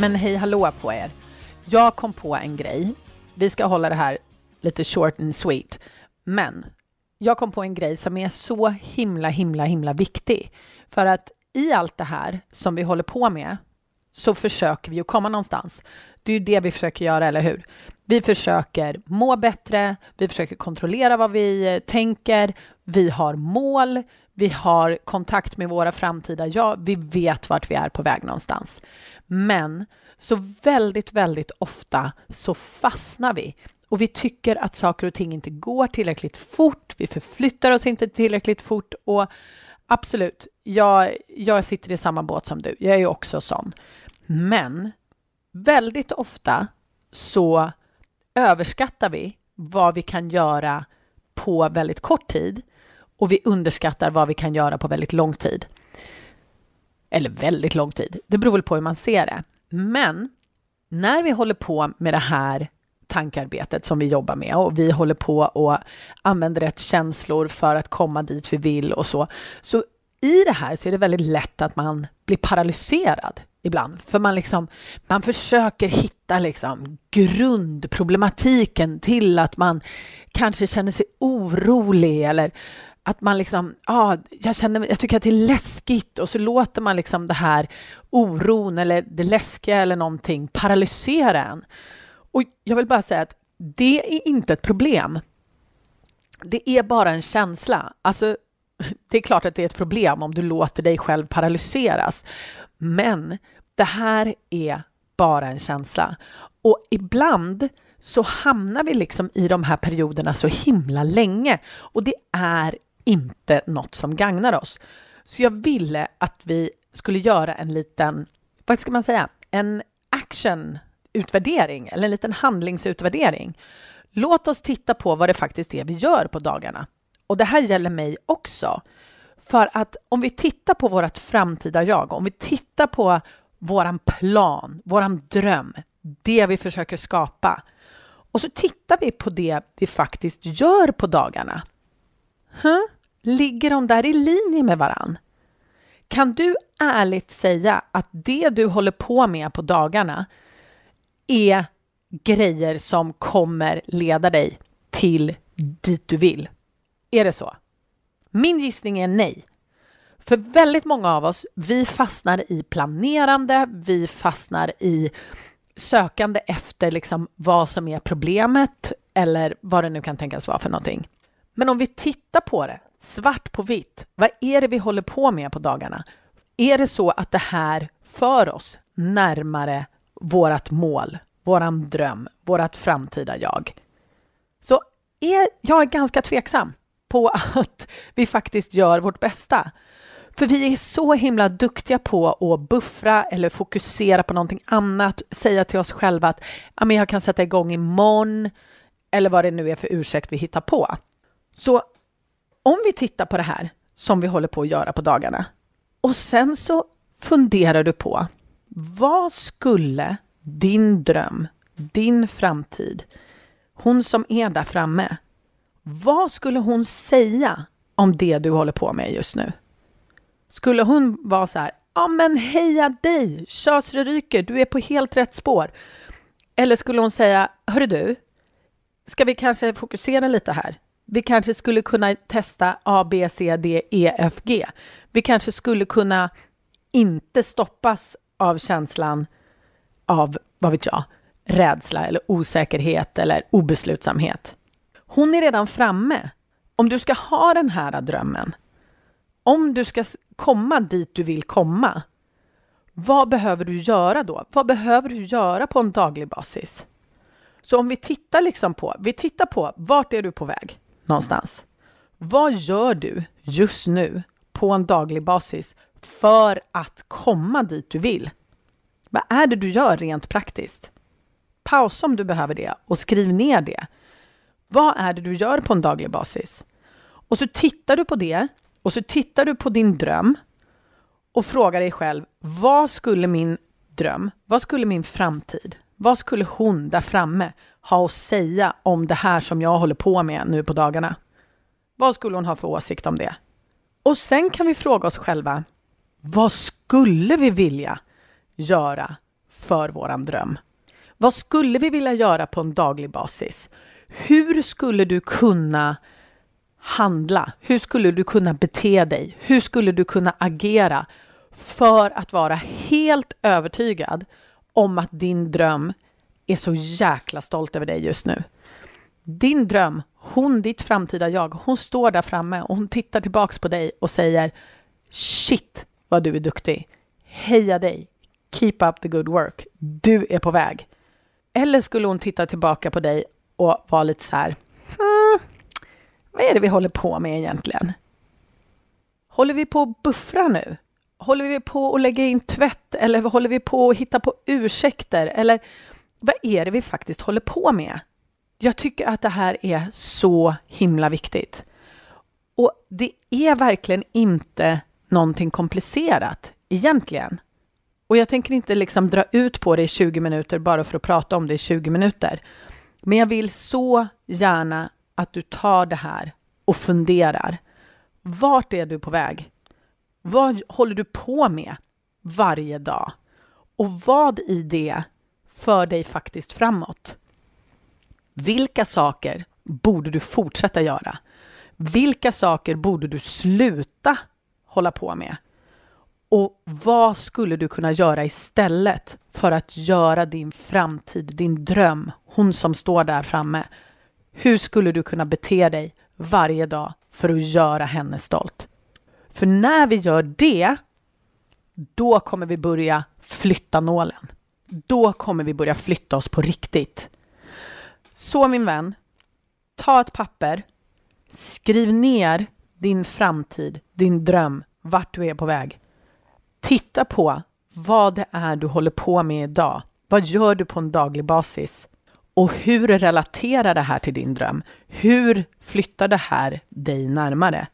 Men hej hallå på er. Jag kom på en grej. Vi ska hålla det här lite short and sweet. Men jag kom på en grej som är så himla, himla, himla viktig. För att i allt det här som vi håller på med så försöker vi ju komma någonstans. Det är ju det vi försöker göra, eller hur? Vi försöker må bättre, vi försöker kontrollera vad vi eh, tänker, vi har mål, vi har kontakt med våra framtida jag, vi vet vart vi är på väg någonstans. Men så väldigt, väldigt ofta så fastnar vi och vi tycker att saker och ting inte går tillräckligt fort. Vi förflyttar oss inte tillräckligt fort och absolut, jag, jag sitter i samma båt som du. Jag är ju också sån. Men väldigt ofta så överskattar vi vad vi kan göra på väldigt kort tid och vi underskattar vad vi kan göra på väldigt lång tid. Eller väldigt lång tid. Det beror väl på hur man ser det. Men när vi håller på med det här tankarbetet som vi jobbar med och vi håller på och använder rätt känslor för att komma dit vi vill och så. Så i det här så är det väldigt lätt att man blir paralyserad ibland, för man liksom man försöker hitta liksom grundproblematiken till att man kanske känner sig orolig eller att man liksom, ah, jag känner, jag tycker att det är läskigt och så låter man liksom det här oron eller det läskiga eller någonting paralysera en. Och jag vill bara säga att det är inte ett problem. Det är bara en känsla. Alltså, det är klart att det är ett problem om du låter dig själv paralyseras. Men det här är bara en känsla. Och ibland så hamnar vi liksom i de här perioderna så himla länge och det är inte något som gagnar oss. Så jag ville att vi skulle göra en liten, vad ska man säga, en actionutvärdering eller en liten handlingsutvärdering. Låt oss titta på vad det faktiskt är vi gör på dagarna. Och det här gäller mig också. För att om vi tittar på vårt framtida jag, om vi tittar på våran plan, våran dröm, det vi försöker skapa. Och så tittar vi på det vi faktiskt gör på dagarna. Huh? Ligger de där i linje med varann? Kan du ärligt säga att det du håller på med på dagarna är grejer som kommer leda dig till dit du vill? Är det så? Min gissning är nej. För väldigt många av oss, vi fastnar i planerande, vi fastnar i sökande efter liksom vad som är problemet eller vad det nu kan tänkas vara för någonting. Men om vi tittar på det svart på vitt, vad är det vi håller på med på dagarna? Är det så att det här för oss närmare vårt mål, våran dröm, vårt framtida jag? Så är jag är ganska tveksam på att vi faktiskt gör vårt bästa. För vi är så himla duktiga på att buffra eller fokusera på någonting annat, säga till oss själva att jag kan sätta igång imorgon eller vad det nu är för ursäkt vi hittar på. Så om vi tittar på det här som vi håller på att göra på dagarna och sen så funderar du på vad skulle din dröm, din framtid, hon som är där framme, vad skulle hon säga om det du håller på med just nu? Skulle hon vara så här, ja men heja dig, kör så det ryker, du är på helt rätt spår. Eller skulle hon säga, hörru du, ska vi kanske fokusera lite här? Vi kanske skulle kunna testa A, B, C, D, E, F, G. Vi kanske skulle kunna inte stoppas av känslan av, vad vet jag, rädsla eller osäkerhet eller obeslutsamhet. Hon är redan framme. Om du ska ha den här drömmen, om du ska komma dit du vill komma, vad behöver du göra då? Vad behöver du göra på en daglig basis? Så om vi tittar liksom på, vi tittar på vart är du på väg någonstans? Vad gör du just nu på en daglig basis för att komma dit du vill? Vad är det du gör rent praktiskt? Pausa om du behöver det och skriv ner det. Vad är det du gör på en daglig basis? Och så tittar du på det och så tittar du på din dröm och frågar dig själv, vad skulle min dröm, vad skulle min framtid, vad skulle hon där framme ha att säga om det här som jag håller på med nu på dagarna? Vad skulle hon ha för åsikt om det? Och sen kan vi fråga oss själva, vad skulle vi vilja göra för våran dröm? Vad skulle vi vilja göra på en daglig basis? Hur skulle du kunna handla? Hur skulle du kunna bete dig? Hur skulle du kunna agera för att vara helt övertygad om att din dröm är så jäkla stolt över dig just nu? Din dröm, hon, ditt framtida jag, hon står där framme och hon tittar tillbaks på dig och säger Shit vad du är duktig! Heja dig! Keep up the good work! Du är på väg! Eller skulle hon titta tillbaka på dig och vara lite så här hmm, vad är det vi håller på med egentligen? Håller vi på att buffra nu? Håller vi på att lägga in tvätt eller håller vi på att hitta på ursäkter? Eller vad är det vi faktiskt håller på med? Jag tycker att det här är så himla viktigt. Och det är verkligen inte någonting komplicerat egentligen. Och jag tänker inte liksom dra ut på det i 20 minuter bara för att prata om det i 20 minuter. Men jag vill så gärna att du tar det här och funderar. Vart är du på väg? Vad håller du på med varje dag? Och vad i det för dig faktiskt framåt? Vilka saker borde du fortsätta göra? Vilka saker borde du sluta hålla på med? Och vad skulle du kunna göra istället för att göra din framtid, din dröm, hon som står där framme? Hur skulle du kunna bete dig varje dag för att göra henne stolt? För när vi gör det, då kommer vi börja flytta nålen. Då kommer vi börja flytta oss på riktigt. Så min vän, ta ett papper, skriv ner din framtid, din dröm, vart du är på väg. Titta på vad det är du håller på med idag. Vad gör du på en daglig basis? Och hur relaterar det här till din dröm? Hur flyttar det här dig närmare?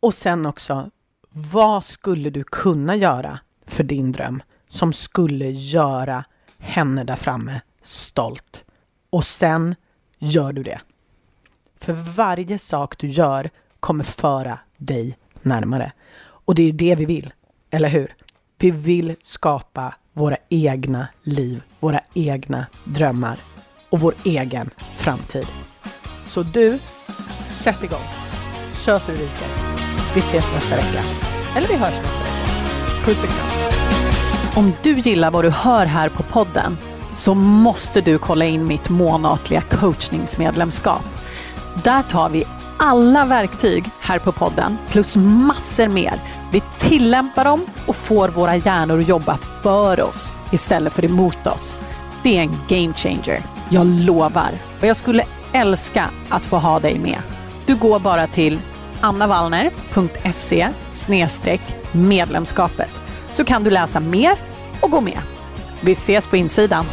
Och sen också, vad skulle du kunna göra för din dröm som skulle göra henne där framme stolt? Och sen gör du det. För varje sak du gör kommer föra dig närmare. Och det är det vi vill, eller hur? Vi vill skapa våra egna liv, våra egna drömmar och vår egen framtid. Så du, sätt igång. Kör så du ryker. Vi ses nästa vecka. Eller vi hörs nästa vecka. Puss och kram. Om du gillar vad du hör här på podden så måste du kolla in mitt månatliga coachningsmedlemskap. Där tar vi alla verktyg här på podden plus massor mer. Vi tillämpar dem och får våra hjärnor att jobba för oss istället för emot oss. Det är en game changer. Jag lovar. Och jag skulle älska att få ha dig med. Du går bara till annavallner.se medlemskapet så kan du läsa mer och gå med. Vi ses på insidan.